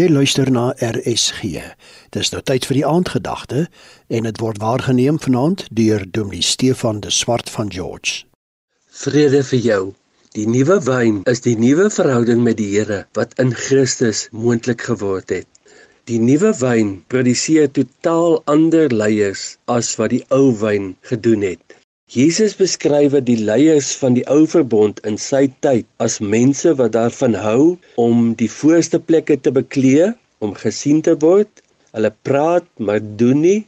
Jy luister na RSG. Dis nou tyd vir die aandgedagte en dit word waargeneem vanaand deur Dominee Stefan de Swart van George. Vrede vir jou. Die nuwe wyn is die nuwe verhouding met die Here wat in Christus moontlik geword het. Die nuwe wyn produseer totaal ander leiers as wat die ou wyn gedoen het. Jesus beskryf die leiers van die ou verbond in sy tyd as mense wat daarvan hou om die voorste plekke te beklee, om gesien te word. Hulle praat maar doen nie.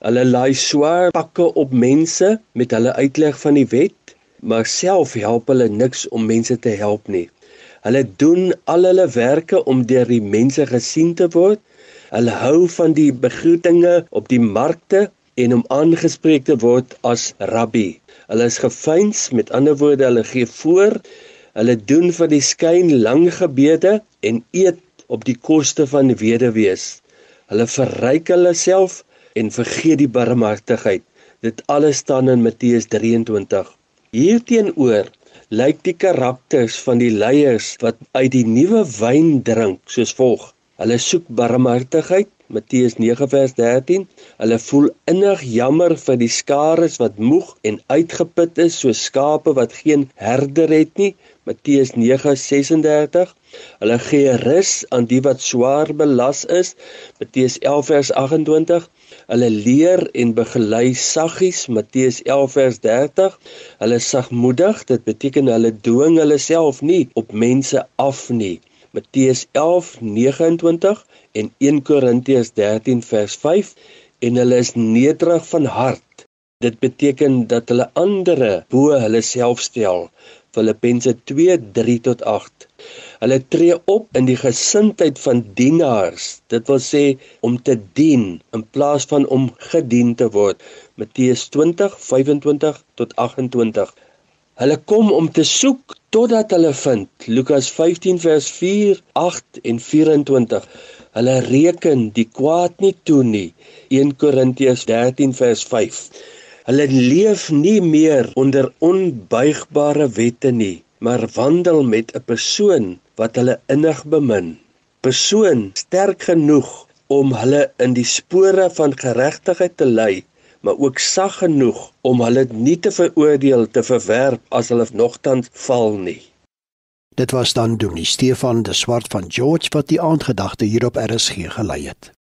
Hulle laai swaar pakke op mense met hulle uitleg van die wet, maar self help hulle niks om mense te help nie. Hulle doen al hulle werke om deur die mense gesien te word. Hulle hou van die begroetinge op die markte en om aangespreek te word as rabbi. Hulle is gefeins, met ander woorde, hulle gee voor. Hulle doen vir die skyn lang gebede en eet op die koste van weduwees. Hulle verryk hulle self en vergeet die barmhartigheid. Dit alles staan in Matteus 23. Hierteenoor lyk die karakters van die leiers wat uit die nuwe wyn drink soos volg. Hulle soek barmhartigheid, Matteus 9 vers 13. Hulle voel innig jammer vir die skares wat moeg en uitgeput is soos skape wat geen herder het nie, Matteus 9:36. Hulle gee rus aan die wat swaar belas is, Matteus 11 vers 28. Hulle leer en begelei saggies, Matteus 11 vers 30. Hulle sagmoedig, dit beteken hulle dwing hulle self nie op mense af nie. Matteus 11:29 en 1 Korintiërs 13 vers 5 en hulle is nederig van hart. Dit beteken dat hulle ander bo hulle self stel. Filippense 2:3 tot 8. Hulle tree op in die gesindheid van dienaars. Dit wil sê om te dien in plaas van om gedien te word. Matteus 20:25 tot 28. Hulle kom om te soek totdat hulle vind. Lukas 15 vers 4, 8 en 24. Hulle reken die kwaad nie toe nie. 1 Korintiërs 13 vers 5. Hulle leef nie meer onder onbuigbare wette nie, maar wandel met 'n persoon wat hulle innig bemin. Persoon sterk genoeg om hulle in die spore van geregtigheid te lei maar ook sag genoeg om hulle nie te veroordeel te verwerp as hulle nogtans val nie. Dit was dan Dominee Stefan de Swart van George wat die aandgedagte hierop RSG gelei het.